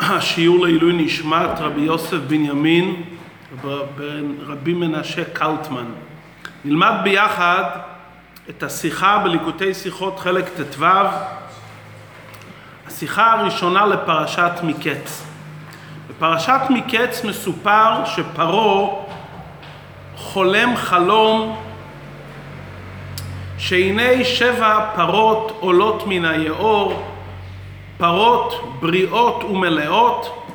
השיעור לעילוי נשמת רבי יוסף בנימין רבי מנשה קלטמן. נלמד ביחד את השיחה בליקוטי שיחות חלק ט"ו, השיחה הראשונה לפרשת מקץ. בפרשת מקץ מסופר שפרעה חולם חלום שהנה שבע פרות עולות מן היאור, פרות בריאות ומלאות,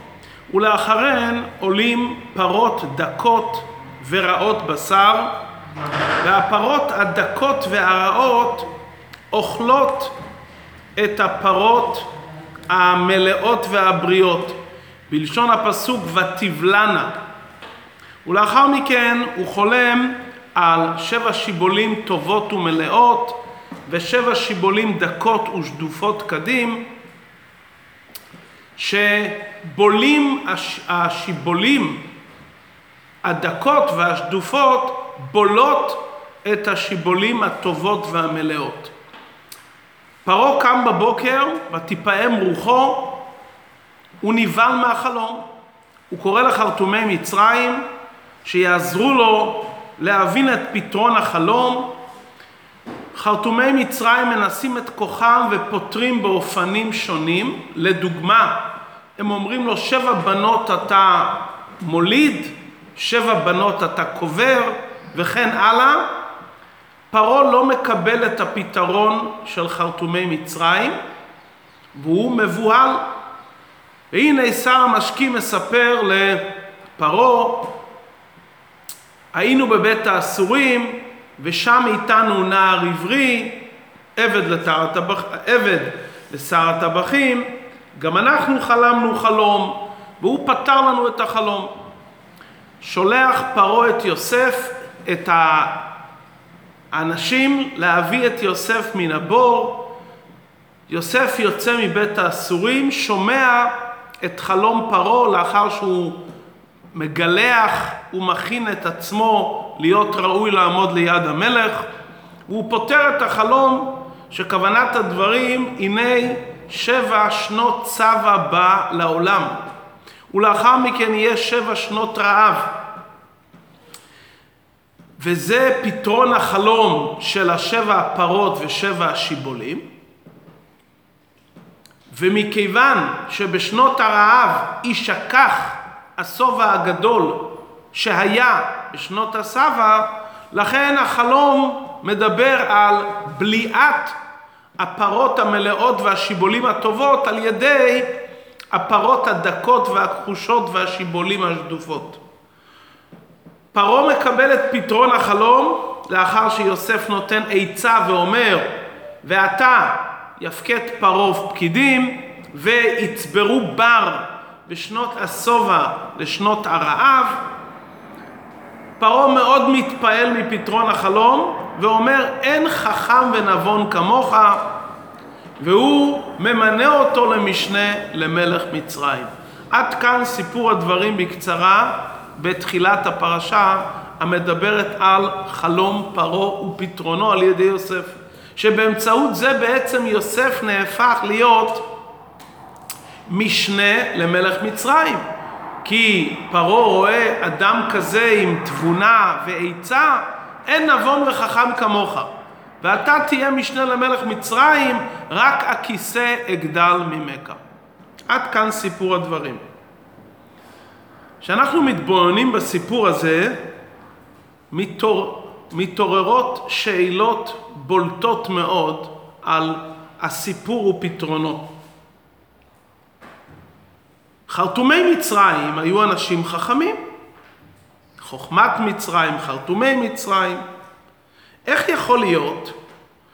ולאחריהן עולים פרות דקות ורעות בשר, והפרות הדקות והרעות אוכלות את הפרות המלאות והבריאות, בלשון הפסוק ותבלנה. ולאחר מכן הוא חולם על שבע שיבולים טובות ומלאות ושבע שיבולים דקות ושדופות קדים שבולים השיבולים הדקות והשדופות בולות את השיבולים הטובות והמלאות. פרעה קם בבוקר ותפעם רוחו, הוא נבהל מהחלום. הוא קורא לחרטומי מצרים שיעזרו לו להבין את פתרון החלום. חרטומי מצרים מנסים את כוחם ופותרים באופנים שונים. לדוגמה, הם אומרים לו שבע בנות אתה מוליד, שבע בנות אתה קובר וכן הלאה. פרעה לא מקבל את הפתרון של חרטומי מצרים והוא מבוהל. והנה שר המשקים מספר לפרעה היינו בבית האסורים ושם איתנו נער עברי, עבד, לתר, עבד לשר הטבחים, גם אנחנו חלמנו חלום והוא פתר לנו את החלום. שולח פרעה את יוסף, את האנשים להביא את יוסף מן הבור. יוסף יוצא מבית האסורים, שומע את חלום פרעה לאחר שהוא מגלח ומכין את עצמו להיות ראוי לעמוד ליד המלך, והוא פותר את החלום שכוונת הדברים הנה שבע שנות צבא בא לעולם, ולאחר מכן יהיה שבע שנות רעב. וזה פתרון החלום של השבע הפרות ושבע השיבולים. ומכיוון שבשנות הרעב יישכח השובע הגדול שהיה בשנות הסבא, לכן החלום מדבר על בליעת הפרות המלאות והשיבולים הטובות על ידי הפרות הדקות והכחושות והשיבולים השדופות. פרעה מקבל את פתרון החלום לאחר שיוסף נותן עצה ואומר ועתה יפקד פרעה פקידים ויצברו בר בשנות השובע לשנות הרעב, פרעה מאוד מתפעל מפתרון החלום ואומר אין חכם ונבון כמוך והוא ממנה אותו למשנה למלך מצרים. עד כאן סיפור הדברים בקצרה בתחילת הפרשה המדברת על חלום פרעה ופתרונו על ידי יוסף שבאמצעות זה בעצם יוסף נהפך להיות משנה למלך מצרים. כי פרעה רואה אדם כזה עם תבונה ועצה, אין נבון וחכם כמוך. ואתה תהיה משנה למלך מצרים, רק הכיסא אגדל ממך. עד כאן סיפור הדברים. כשאנחנו מתבוננים בסיפור הזה, מתעור... מתעוררות שאלות בולטות מאוד על הסיפור ופתרונו. חרטומי מצרים היו אנשים חכמים. חוכמת מצרים, חרטומי מצרים. איך יכול להיות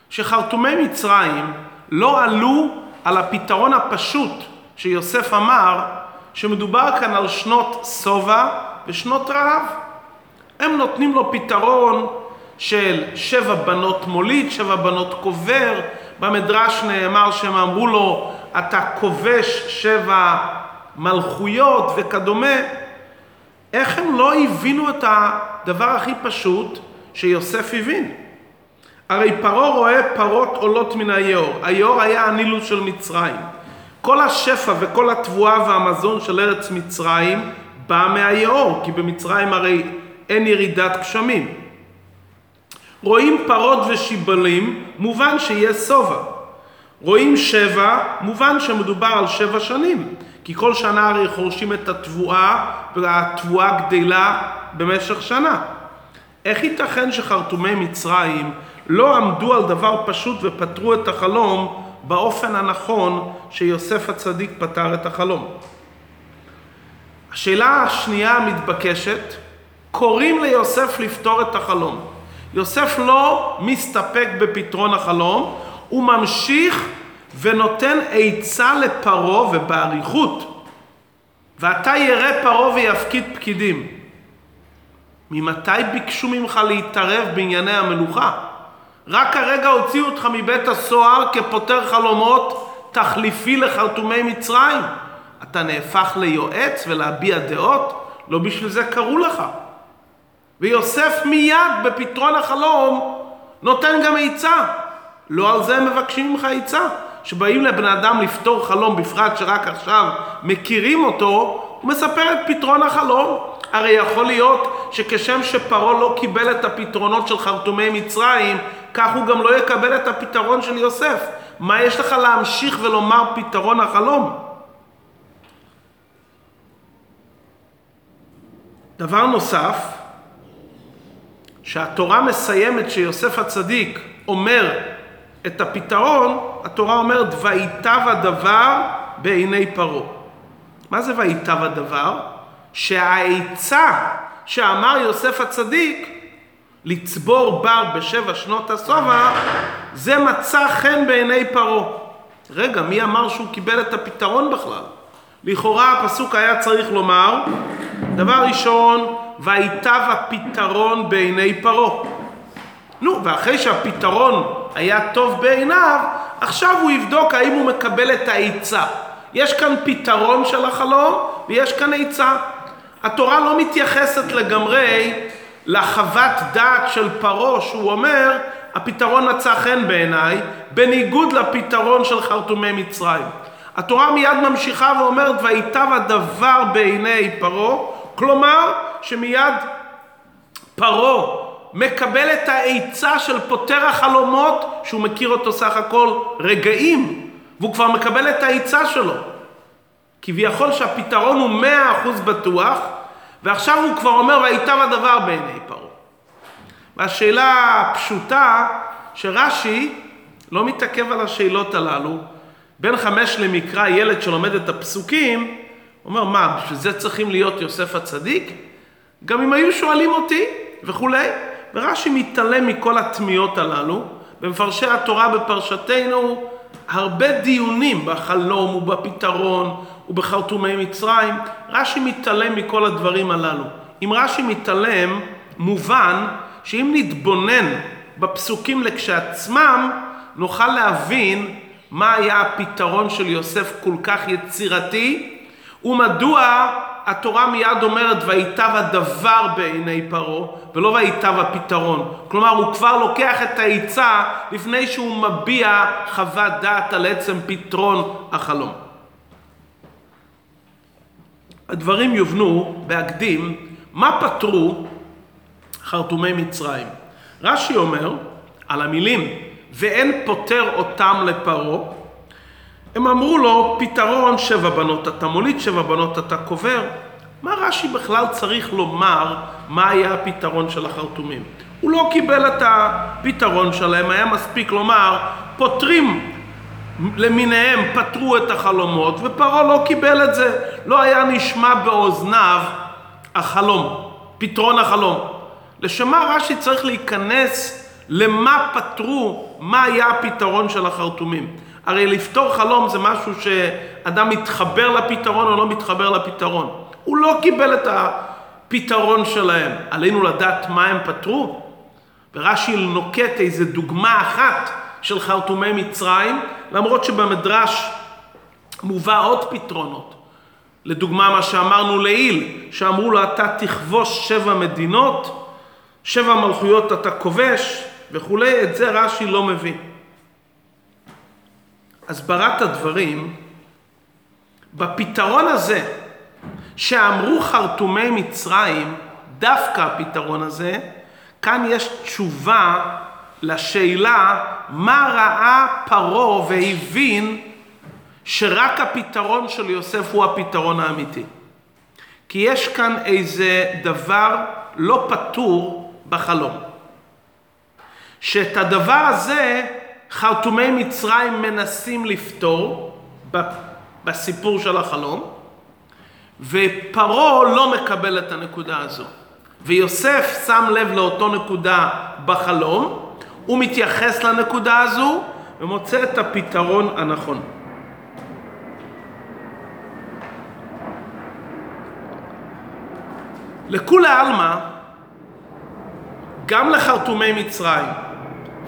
שחרטומי מצרים לא עלו על הפתרון הפשוט שיוסף אמר, שמדובר כאן על שנות שובע ושנות רעב. הם נותנים לו פתרון של שבע בנות מוליד, שבע בנות קובר. במדרש נאמר שהם אמרו לו, אתה כובש שבע מלכויות וכדומה, איך הם לא הבינו את הדבר הכי פשוט שיוסף הבין? הרי פרעה רואה פרות עולות מן היאור, היאור היה הנילוס של מצרים. כל השפע וכל התבואה והמזון של ארץ מצרים בא מהיאור, כי במצרים הרי אין ירידת גשמים. רואים פרות ושיבלים, מובן שיהיה שובע. רואים שבע, מובן שמדובר על שבע שנים, כי כל שנה הרי חורשים את התבואה, והתבואה גדלה במשך שנה. איך ייתכן שחרטומי מצרים לא עמדו על דבר פשוט ופתרו את החלום באופן הנכון שיוסף הצדיק פתר את החלום? השאלה השנייה המתבקשת, קוראים ליוסף לפתור את החלום. יוסף לא מסתפק בפתרון החלום, הוא ממשיך ונותן עצה לפרעה ובאריכות. ואתה ירא פרעה ויפקיד פקידים. ממתי ביקשו ממך להתערב בענייני המלוכה? רק הרגע הוציאו אותך מבית הסוהר כפותר חלומות תחליפי לחרטומי מצרים. אתה נהפך ליועץ ולהביע דעות? לא בשביל זה קראו לך. ויוסף מיד בפתרון החלום נותן גם עצה. לא על זה הם מבקשים ממך עצה. שבאים לבן אדם לפתור חלום, בפרט שרק עכשיו מכירים אותו, הוא מספר את פתרון החלום. הרי יכול להיות שכשם שפרעה לא קיבל את הפתרונות של חרטומי מצרים, כך הוא גם לא יקבל את הפתרון של יוסף. מה יש לך להמשיך ולומר פתרון החלום? דבר נוסף, שהתורה מסיימת שיוסף הצדיק אומר את הפתרון, התורה אומרת ויטב הדבר בעיני פרעה. מה זה ויטב הדבר? שהעצה שאמר יוסף הצדיק לצבור בר בשבע שנות השובע, זה מצא חן בעיני פרעה. רגע, מי אמר שהוא קיבל את הפתרון בכלל? לכאורה הפסוק היה צריך לומר, דבר ראשון, ויטב הפתרון בעיני פרעה. נו, ואחרי שהפתרון היה טוב בעיניו, עכשיו הוא יבדוק האם הוא מקבל את העצה. יש כאן פתרון של החלום ויש כאן עצה. התורה לא מתייחסת לגמרי לחוות דעת של פרעה שהוא אומר הפתרון מצא חן בעיניי בניגוד לפתרון של חרטומי מצרים. התורה מיד ממשיכה ואומרת ויטב הדבר בעיני פרעה כלומר שמיד פרעה מקבל את העצה של פותר החלומות, שהוא מכיר אותו סך הכל רגעים, והוא כבר מקבל את העצה שלו. כביכול שהפתרון הוא מאה אחוז בטוח, ועכשיו הוא כבר אומר, וייטב הדבר בעיני פרעה. והשאלה הפשוטה, שרש"י לא מתעכב על השאלות הללו, בין חמש למקרא, ילד שלומד את הפסוקים, אומר, מה, בשביל זה צריכים להיות יוסף הצדיק? גם אם היו שואלים אותי וכולי. ורש"י מתעלם מכל התמיהות הללו. במפרשי התורה בפרשתנו הרבה דיונים בחלום ובפתרון ובחרטומי מצרים. רש"י מתעלם מכל הדברים הללו. אם רש"י מתעלם, מובן שאם נתבונן בפסוקים לכשעצמם, נוכל להבין מה היה הפתרון של יוסף כל כך יצירתי, ומדוע התורה מיד אומרת ויטב הדבר בעיני פרעה ולא ויטב הפתרון. כלומר הוא כבר לוקח את העצה לפני שהוא מביע חוות דעת על עצם פתרון החלום. הדברים יובנו בהקדים מה פתרו חרטומי מצרים. רש"י אומר על המילים ואין פוטר אותם לפרעה הם אמרו לו, פתרון שבע בנות אתה מוליד, שבע בנות אתה קובר. מה רש"י בכלל צריך לומר מה היה הפתרון של החרטומים? הוא לא קיבל את הפתרון שלהם, היה מספיק לומר, פותרים למיניהם, פתרו את החלומות, ופרעה לא קיבל את זה. לא היה נשמע באוזניו החלום, פתרון החלום. לשם מה רש"י צריך להיכנס למה פתרו, מה היה הפתרון של החרטומים. הרי לפתור חלום זה משהו שאדם מתחבר לפתרון או לא מתחבר לפתרון. הוא לא קיבל את הפתרון שלהם. עלינו לדעת מה הם פתרו. ורש"י נוקט איזה דוגמה אחת של חרטומי מצרים, למרות שבמדרש מובא עוד פתרונות. לדוגמה מה שאמרנו לעיל, שאמרו לו אתה תכבוש שבע מדינות, שבע מלכויות אתה כובש וכולי, את זה רש"י לא מבין. הסברת הדברים בפתרון הזה, שאמרו חרטומי מצרים, דווקא הפתרון הזה, כאן יש תשובה לשאלה מה ראה פרעה והבין שרק הפתרון של יוסף הוא הפתרון האמיתי. כי יש כאן איזה דבר לא פתור בחלום. שאת הדבר הזה חרטומי מצרים מנסים לפתור בסיפור של החלום, ופרעה לא מקבל את הנקודה הזו. ויוסף שם לב לאותו נקודה בחלום, הוא מתייחס לנקודה הזו ומוצא את הפתרון הנכון. לכולי עלמא, גם לחרטומי מצרים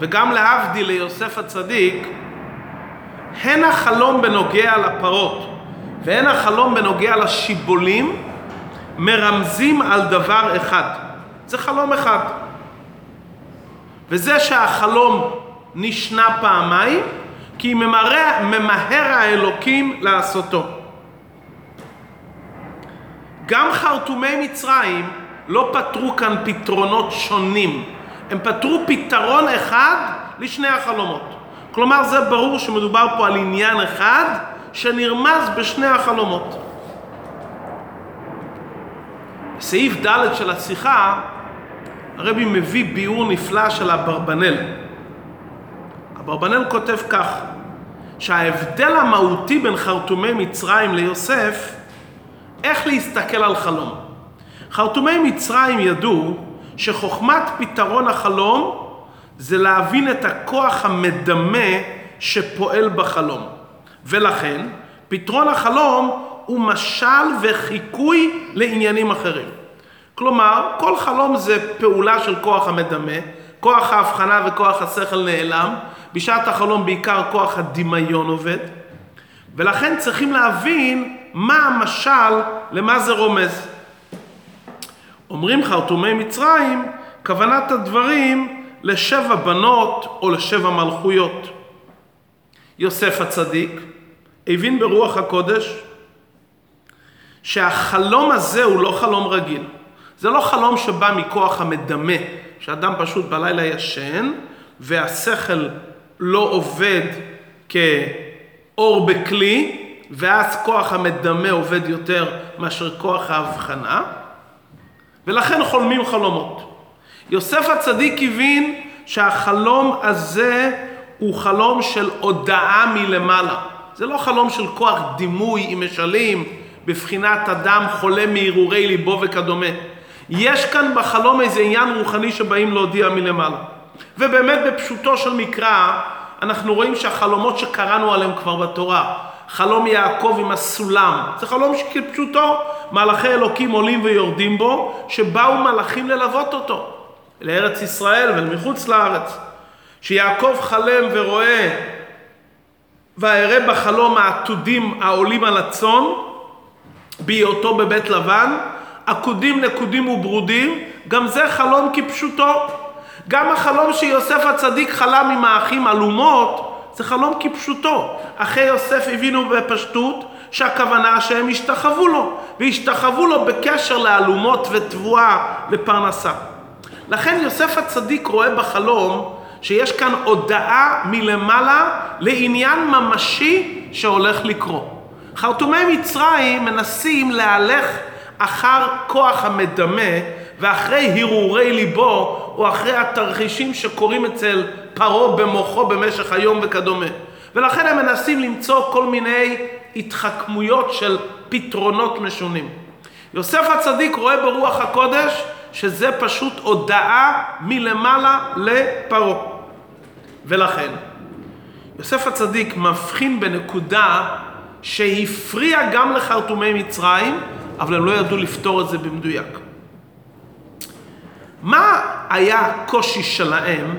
וגם להבדיל ליוסף הצדיק, הן החלום בנוגע לפרות והן החלום בנוגע לשיבולים מרמזים על דבר אחד. זה חלום אחד. וזה שהחלום נשנה פעמיים, כי ממהר, ממהר האלוקים לעשותו. גם חרטומי מצרים לא פתרו כאן פתרונות שונים, הם פתרו פתרון אחד לשני החלומות. כלומר זה ברור שמדובר פה על עניין אחד שנרמז בשני החלומות. בסעיף ד' של השיחה הרבי מביא ביאור נפלא של אברבנאל. אברבנאל כותב כך, שההבדל המהותי בין חרטומי מצרים ליוסף, איך להסתכל על חלום. חרטומי מצרים ידעו שחוכמת פתרון החלום זה להבין את הכוח המדמה שפועל בחלום. ולכן, פתרון החלום הוא משל וחיקוי לעניינים אחרים. כלומר, כל חלום זה פעולה של כוח המדמה, כוח ההבחנה וכוח השכל נעלם, בשעת החלום בעיקר כוח הדמיון עובד, ולכן צריכים להבין מה המשל, למה זה רומז. אומרים חרטומי מצרים, כוונת הדברים לשבע בנות או לשבע מלכויות. יוסף הצדיק הבין ברוח הקודש שהחלום הזה הוא לא חלום רגיל. זה לא חלום שבא מכוח המדמה, שאדם פשוט בלילה ישן והשכל לא עובד כאור בכלי, ואז כוח המדמה עובד יותר מאשר כוח ההבחנה, ולכן חולמים חלומות. יוסף הצדיק הבין שהחלום הזה הוא חלום של הודעה מלמעלה. זה לא חלום של כוח דימוי עם משלים, בבחינת אדם חולה מהרהורי ליבו וכדומה. יש כאן בחלום איזה עניין רוחני שבאים להודיע מלמעלה. ובאמת בפשוטו של מקרא, אנחנו רואים שהחלומות שקראנו עליהם כבר בתורה, חלום יעקב עם הסולם, זה חלום שכפשוטו מלאכי אלוקים עולים ויורדים בו, שבאו מלאכים ללוות אותו לארץ ישראל ולמחוץ לארץ. שיעקב חלם ורואה ואראה בחלום העתודים העולים על הצאן בהיותו בבית לבן, עקודים נקודים וברודים, גם זה חלום כפשוטו. גם החלום שיוסף הצדיק חלם עם האחים אלומות, זה חלום כפשוטו. אחי יוסף הבינו בפשטות שהכוונה שהם השתחוו לו, והשתחוו לו בקשר לאלומות ותבואה לפרנסה. לכן יוסף הצדיק רואה בחלום שיש כאן הודעה מלמעלה לעניין ממשי שהולך לקרות. חרטומי מצרים מנסים להלך אחר כוח המדמה ואחרי הרהורי ליבו או אחרי התרחישים שקורים אצל פרעה במוחו במשך היום וכדומה. ולכן הם מנסים למצוא כל מיני התחכמויות של פתרונות משונים. יוסף הצדיק רואה ברוח הקודש שזה פשוט הודעה מלמעלה לפרעה. ולכן, יוסף הצדיק מבחין בנקודה שהפריע גם לחרטומי מצרים, אבל הם לא ידעו לפתור את זה במדויק. מה היה הקושי שלהם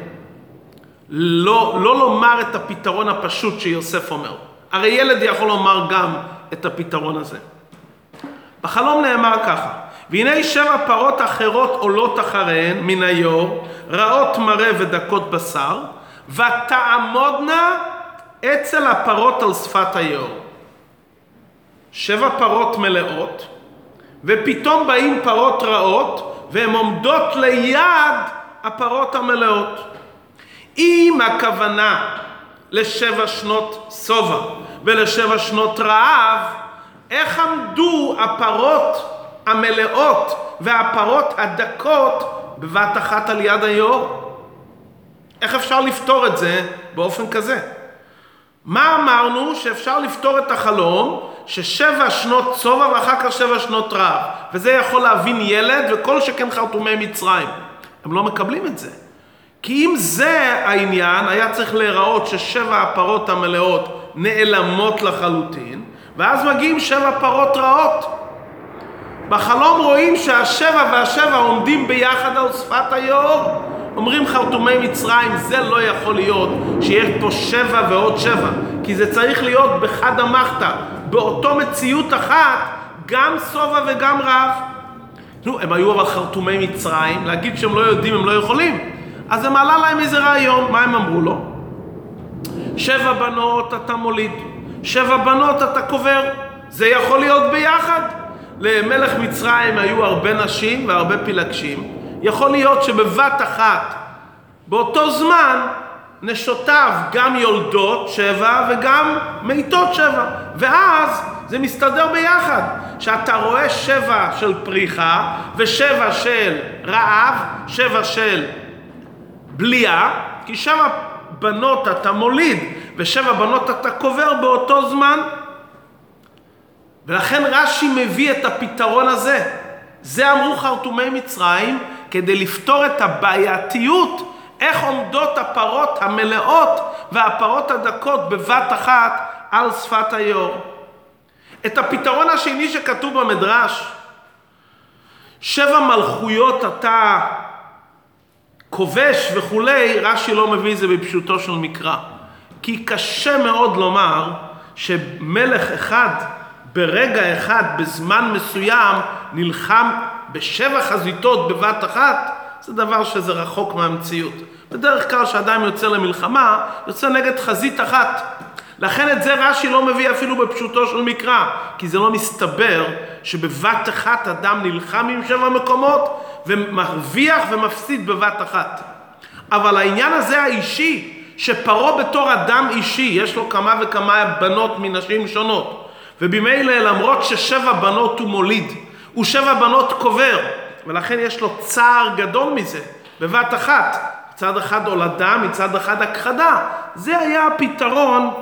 לא, לא לומר את הפתרון הפשוט שיוסף אומר? הרי ילד יכול לומר גם את הפתרון הזה. בחלום נאמר ככה, והנה שבע פרות אחרות עולות אחריהן מן היור, רעות מראה ודקות בשר, ותעמודנה אצל הפרות על שפת היור. שבע פרות מלאות, ופתאום באים פרות רעות, והן עומדות ליד הפרות המלאות. אם הכוונה לשבע שנות שובע ולשבע שנות רעב, איך עמדו הפרות המלאות והפרות הדקות בבת אחת על יד היאור? איך אפשר לפתור את זה באופן כזה? מה אמרנו שאפשר לפתור את החלום ששבע שנות צובע ואחר כך שבע שנות רעב וזה יכול להבין ילד וכל שכן חרטומי מצרים. הם לא מקבלים את זה. כי אם זה העניין היה צריך להיראות ששבע הפרות המלאות נעלמות לחלוטין ואז מגיעים שבע פרות רעות. בחלום רואים שהשבע והשבע עומדים ביחד על שפת היאור. אומרים חרטומי מצרים, זה לא יכול להיות שיש פה שבע ועוד שבע, כי זה צריך להיות בחד המחתא, באותו מציאות אחת, גם שובע וגם רב. נו, הם היו אבל חרטומי מצרים, להגיד שהם לא יודעים, הם לא יכולים. אז זה מעלה להם איזה רעיון, מה הם אמרו לו? שבע בנות אתה מוליד, שבע בנות אתה קובר, זה יכול להיות ביחד. למלך מצרים היו הרבה נשים והרבה פילגשים. יכול להיות שבבת אחת, באותו זמן, נשותיו גם יולדות שבע וגם מיתות שבע. ואז זה מסתדר ביחד. שאתה רואה שבע של פריחה ושבע של רעב, שבע של בליעה, כי שבע בנות אתה מוליד ושבע בנות אתה קובר באותו זמן. ולכן רש"י מביא את הפתרון הזה. זה אמרו חרטומי מצרים כדי לפתור את הבעייתיות איך עומדות הפרות המלאות והפרות הדקות בבת אחת על שפת היאור. את הפתרון השני שכתוב במדרש, שבע מלכויות אתה כובש וכולי, רש"י לא מביא את זה בפשוטו של מקרא. כי קשה מאוד לומר שמלך אחד ברגע אחד, בזמן מסוים, נלחם בשבע חזיתות בבת אחת, זה דבר שזה רחוק מהמציאות. בדרך כלל כשאדם יוצא למלחמה, יוצא נגד חזית אחת. לכן את זה רש"י לא מביא אפילו בפשוטו של מקרא, כי זה לא מסתבר שבבת אחת אדם נלחם עם שבע מקומות ומרוויח ומפסיד בבת אחת. אבל העניין הזה האישי, שפרעה בתור אדם אישי, יש לו כמה וכמה בנות מנשים שונות, ובמילא למרות ששבע בנות הוא מוליד, ושבע בנות קובר, ולכן יש לו צער גדול מזה, בבת אחת. מצד אחד הולדה, מצד אחד הכחדה. זה היה הפתרון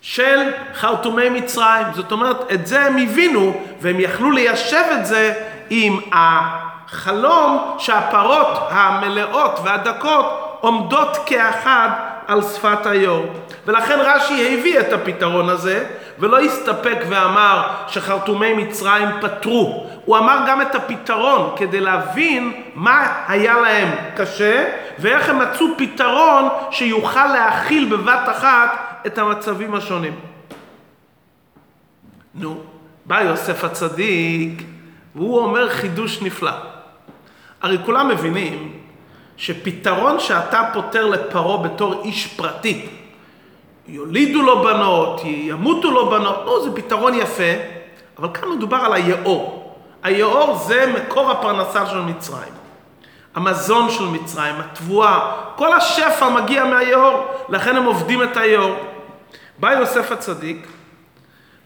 של חרטומי מצרים. זאת אומרת, את זה הם הבינו, והם יכלו ליישב את זה עם החלום שהפרות המלאות והדקות עומדות כאחד על שפת היור. ולכן רש"י הביא את הפתרון הזה, ולא הסתפק ואמר שחרטומי מצרים פתרו. הוא אמר גם את הפתרון כדי להבין מה היה להם קשה, ואיך הם מצאו פתרון שיוכל להכיל בבת אחת את המצבים השונים. נו, בא יוסף הצדיק, והוא אומר חידוש נפלא. הרי כולם מבינים שפתרון שאתה פותר לפרעה בתור איש פרטי, יולידו לו בנות, ימותו לו בנות, נו, זה פתרון יפה, אבל כאן מדובר על היאור. היאור זה מקור הפרנסה של מצרים. המזון של מצרים, התבואה, כל השפע מגיע מהיאור, לכן הם עובדים את היאור. בא יוסף הצדיק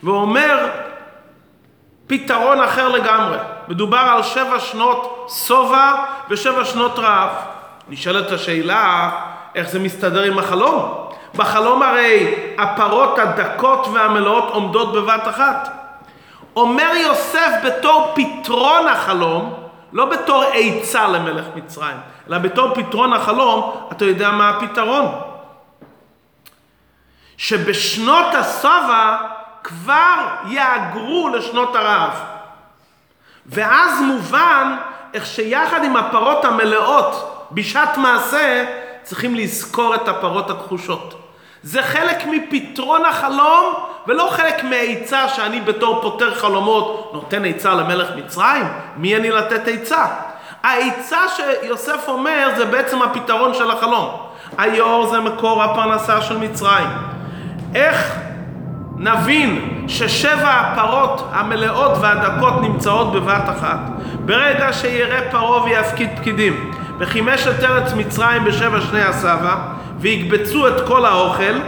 ואומר פתרון אחר לגמרי. מדובר על שבע שנות שובע ושבע שנות רעב. נשאלת השאלה, איך זה מסתדר עם החלום? בחלום הרי הפרות הדקות והמלאות עומדות בבת אחת. אומר יוסף בתור פתרון החלום, לא בתור עצה למלך מצרים, אלא בתור פתרון החלום, אתה יודע מה הפתרון? שבשנות השובע כבר יאגרו לשנות הרעב. ואז מובן איך שיחד עם הפרות המלאות בשעת מעשה צריכים לזכור את הפרות הכחושות. זה חלק מפתרון החלום ולא חלק מהעצה שאני בתור פותר חלומות נותן עצה למלך מצרים? מי אני לתת עצה? העצה שיוסף אומר זה בעצם הפתרון של החלום. היאור זה מקור הפרנסה של מצרים. איך נבין ששבע הפרות המלאות והדקות נמצאות בבת אחת. ברגע שירא פרעה ויפקיד פקידים, וחימש את ארץ מצרים בשבע שני הסבא, ויקבצו את כל האוכל,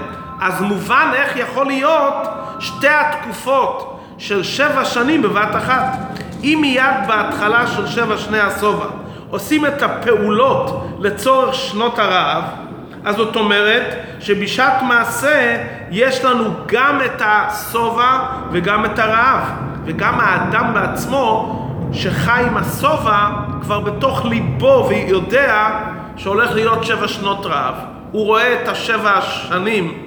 אז מובן איך יכול להיות שתי התקופות של שבע שנים בבת אחת. אם מיד בהתחלה של שבע שני השובע עושים את הפעולות לצורך שנות הרעב, אז זאת אומרת שבשעת מעשה יש לנו גם את השובע וגם את הרעב, וגם האדם בעצמו שחי עם השובע כבר בתוך ליבו ויודע שהולך להיות שבע שנות רעב. הוא רואה את השבע השנים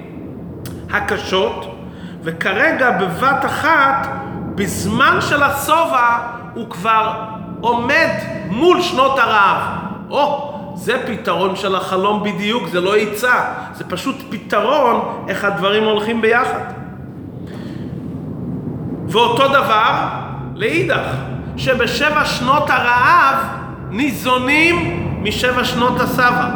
הקשות, וכרגע בבת אחת, בזמן של השובע, הוא כבר עומד מול שנות הרעב. או, זה פתרון של החלום בדיוק, זה לא עצה, זה פשוט פתרון איך הדברים הולכים ביחד. ואותו דבר לאידך, שבשבע שנות הרעב ניזונים משבע שנות הסבא.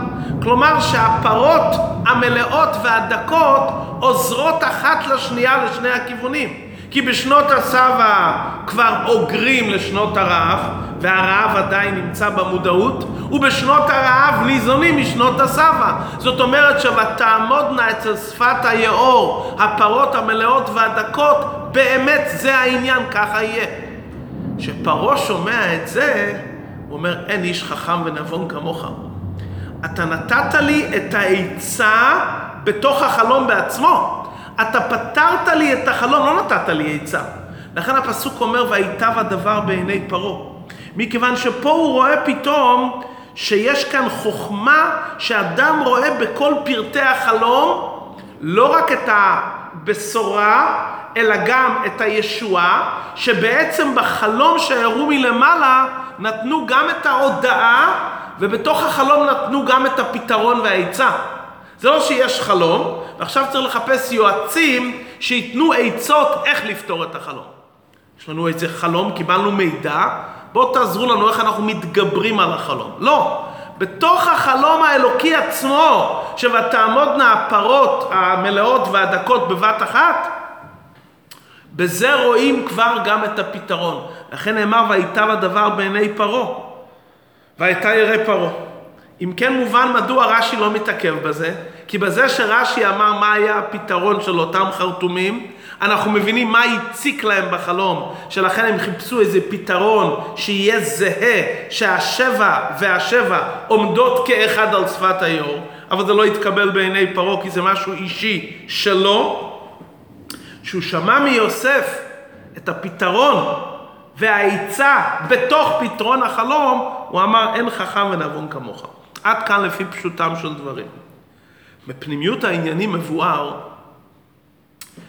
כלומר שהפרות המלאות והדקות עוזרות אחת לשנייה לשני הכיוונים. כי בשנות הסבא כבר אוגרים לשנות הרעב, והרעב עדיין נמצא במודעות, ובשנות הרעב ניזונים משנות הסבא. זאת אומרת ש"ותעמודנה אצל שפת היאור הפרות המלאות והדקות", באמת זה העניין, ככה יהיה. כשפרעה שומע את זה, הוא אומר, אין איש חכם ונבון כמוך. אתה נתת לי את העצה בתוך החלום בעצמו. אתה פתרת לי את החלום, לא נתת לי עצה. לכן הפסוק אומר, וייטב הדבר בעיני פרעה. מכיוון שפה הוא רואה פתאום שיש כאן חוכמה שאדם רואה בכל פרטי החלום, לא רק את הבשורה, אלא גם את הישועה, שבעצם בחלום שהראו מלמעלה נתנו גם את ההודעה, ובתוך החלום נתנו גם את הפתרון והעצה. זה לא שיש חלום, ועכשיו צריך לחפש יועצים שייתנו עצות איך לפתור את החלום. יש לנו איזה חלום, קיבלנו מידע, בואו תעזרו לנו איך אנחנו מתגברים על החלום. לא, בתוך החלום האלוקי עצמו, ש"ותעמודנה הפרות המלאות והדקות בבת אחת", בזה רואים כבר גם את הפתרון. לכן נאמר, וייטב הדבר בעיני פרעה, והייתה ירא פרעה. אם כן מובן מדוע רש"י לא מתעכב בזה, כי בזה שרש"י אמר מה היה הפתרון של אותם חרטומים, אנחנו מבינים מה הציק להם בחלום, שלכן הם חיפשו איזה פתרון שיהיה זהה, שהשבע והשבע עומדות כאחד על שפת היאור, אבל זה לא יתקבל בעיני פרעה כי זה משהו אישי שלו. שהוא שמע מיוסף את הפתרון והעצה בתוך פתרון החלום, הוא אמר אין חכם ונבון כמוך. עד כאן לפי פשוטם של דברים. בפנימיות העניינים מבואר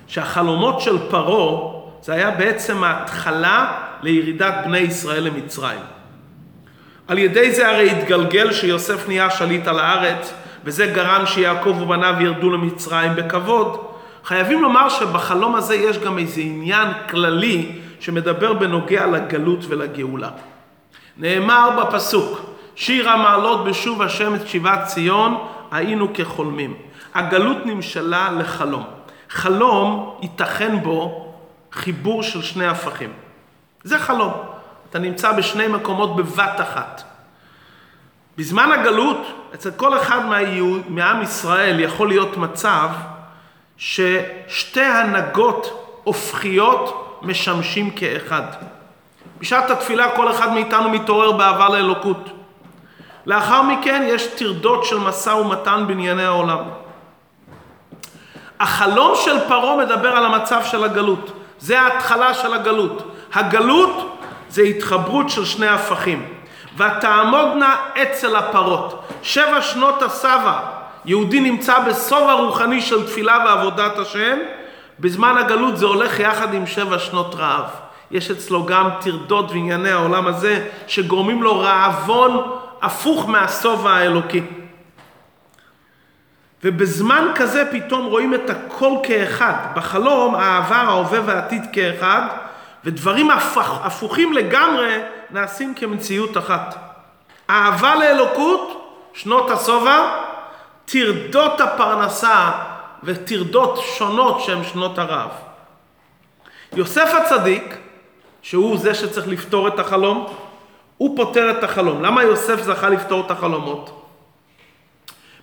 שהחלומות של פרעה זה היה בעצם ההתחלה לירידת בני ישראל למצרים. על ידי זה הרי התגלגל שיוסף נהיה שליט על הארץ, וזה גרם שיעקב ובניו ירדו למצרים בכבוד. חייבים לומר שבחלום הזה יש גם איזה עניין כללי שמדבר בנוגע לגלות ולגאולה. נאמר בפסוק, שיר המעלות בשוב השם את שיבת ציון, היינו כחולמים. הגלות נמשלה לחלום. חלום, ייתכן בו חיבור של שני הפכים. זה חלום. אתה נמצא בשני מקומות בבת אחת. בזמן הגלות, אצל כל אחד מהיהוד, מעם ישראל יכול להיות מצב ששתי הנהגות הופכיות משמשים כאחד. בשעת התפילה כל אחד מאיתנו מתעורר באהבה לאלוקות. לאחר מכן יש טרדות של משא ומתן בענייני העולם. החלום של פרעה מדבר על המצב של הגלות. זה ההתחלה של הגלות. הגלות זה התחברות של שני הפכים. ותעמודנה אצל הפרות. שבע שנות הסבא, יהודי נמצא בסוף הרוחני של תפילה ועבודת השם, בזמן הגלות זה הולך יחד עם שבע שנות רעב. יש אצלו גם טרדות וענייני העולם הזה, שגורמים לו רעבון הפוך מהשובע האלוקי. ובזמן כזה פתאום רואים את הכל כאחד. בחלום העבר, ההווה והעתיד כאחד, ודברים הפוך, הפוכים לגמרי נעשים כמציאות אחת. אהבה לאלוקות, שנות השובע, טרדות הפרנסה וטרדות שונות שהן שנות הרעב. יוסף הצדיק, שהוא זה שצריך לפתור את החלום, הוא פותר את החלום. למה יוסף זכה לפתור את החלומות?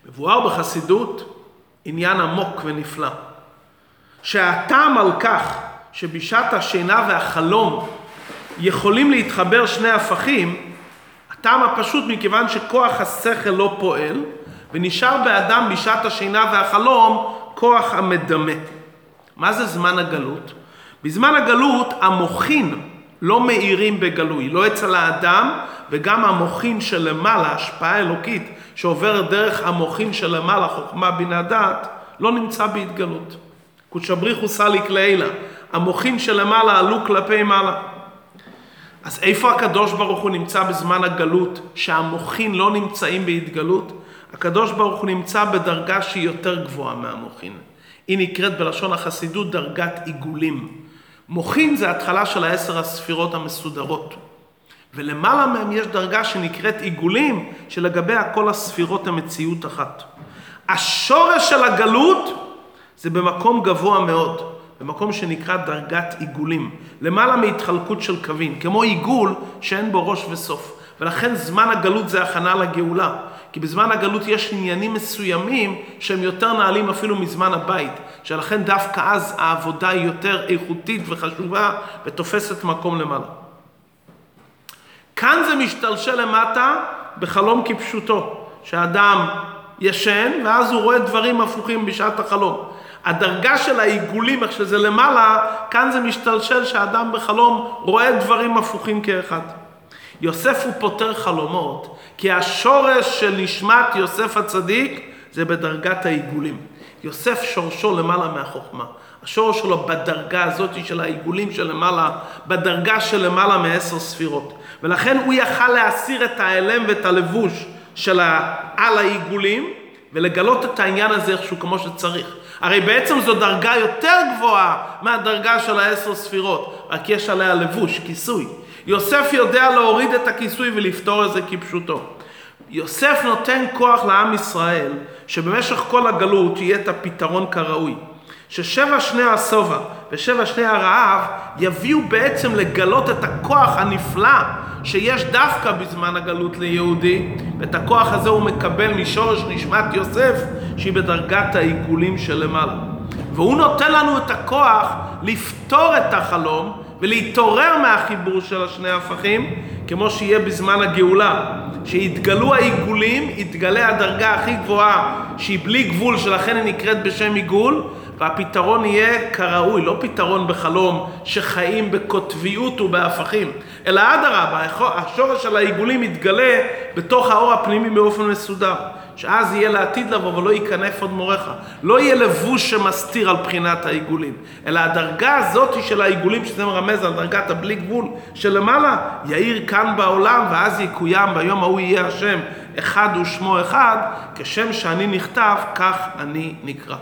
מבואר בחסידות עניין עמוק ונפלא. שהטעם על כך שבשעת השינה והחלום יכולים להתחבר שני הפכים, הטעם הפשוט מכיוון שכוח השכל לא פועל, ונשאר באדם בשעת השינה והחלום כוח המדמה. מה זה זמן הגלות? בזמן הגלות המוחין לא מאירים בגלוי, לא אצל האדם וגם המוחין שלמעלה, השפעה אלוקית שעוברת דרך המוחין שלמעלה, חוכמה בינה דעת, לא נמצא בהתגלות. קודשבריחו סליק לעילה, המוחין שלמעלה עלו כלפי מעלה. אז איפה הקדוש ברוך הוא נמצא בזמן הגלות, שהמוחין לא נמצאים בהתגלות? הקדוש ברוך הוא נמצא בדרגה שהיא יותר גבוהה מהמוחין. היא נקראת בלשון החסידות דרגת עיגולים. מוחין זה התחלה של העשר הספירות המסודרות. ולמעלה מהם יש דרגה שנקראת עיגולים, שלגביה כל הספירות המציאות אחת. השורש של הגלות זה במקום גבוה מאוד, במקום שנקרא דרגת עיגולים, למעלה מהתחלקות של קווים, כמו עיגול שאין בו ראש וסוף. ולכן זמן הגלות זה הכנה לגאולה. כי בזמן הגלות יש עניינים מסוימים שהם יותר נעלים אפילו מזמן הבית, שלכן דווקא אז העבודה היא יותר איכותית וחשובה ותופסת מקום למעלה. כאן זה משתלשל למטה בחלום כפשוטו, שאדם ישן ואז הוא רואה דברים הפוכים בשעת החלום. הדרגה של העיגולים, איך שזה למעלה, כאן זה משתלשל שאדם בחלום רואה דברים הפוכים כאחד. יוסף הוא פותר חלומות, כי השורש של נשמת יוסף הצדיק זה בדרגת העיגולים. יוסף שורשו למעלה מהחוכמה. השורש שלו בדרגה הזאת של העיגולים שלמעלה, בדרגה של למעלה מעשר ספירות. ולכן הוא יכל להסיר את ההלם ואת הלבוש של על העיגולים, ולגלות את העניין הזה איכשהו כמו שצריך. הרי בעצם זו דרגה יותר גבוהה מהדרגה של העשר ספירות, רק יש עליה לבוש, כיסוי. יוסף יודע להוריד את הכיסוי ולפתור את זה כפשוטו. יוסף נותן כוח לעם ישראל שבמשך כל הגלות יהיה את הפתרון כראוי. ששבע שני השובע ושבע שני הרעב יביאו בעצם לגלות את הכוח הנפלא שיש דווקא בזמן הגלות ליהודי, ואת הכוח הזה הוא מקבל משורש נשמת יוסף שהיא בדרגת העיגולים שלמעלה. והוא נותן לנו את הכוח לפתור את החלום ולהתעורר מהחיבור של השני הפכים, כמו שיהיה בזמן הגאולה. שיתגלו העיגולים, יתגלה הדרגה הכי גבוהה, שהיא בלי גבול, שלכן היא נקראת בשם עיגול, והפתרון יהיה כראוי, לא פתרון בחלום שחיים בקוטביות ובהפכים, אלא אדרבה, השורש של העיגולים יתגלה בתוך האור הפנימי באופן מסודר. שאז יהיה לעתיד לבוא ולא ייכנף עוד מורך. לא יהיה לבוש שמסתיר על בחינת העיגולים, אלא הדרגה הזאת של העיגולים, שזה מרמז על דרגת הבלי גבול שלמעלה, יאיר כאן בעולם, ואז יקוים ביום ההוא יהיה השם, אחד ושמו אחד, כשם שאני נכתב, כך אני נקרא.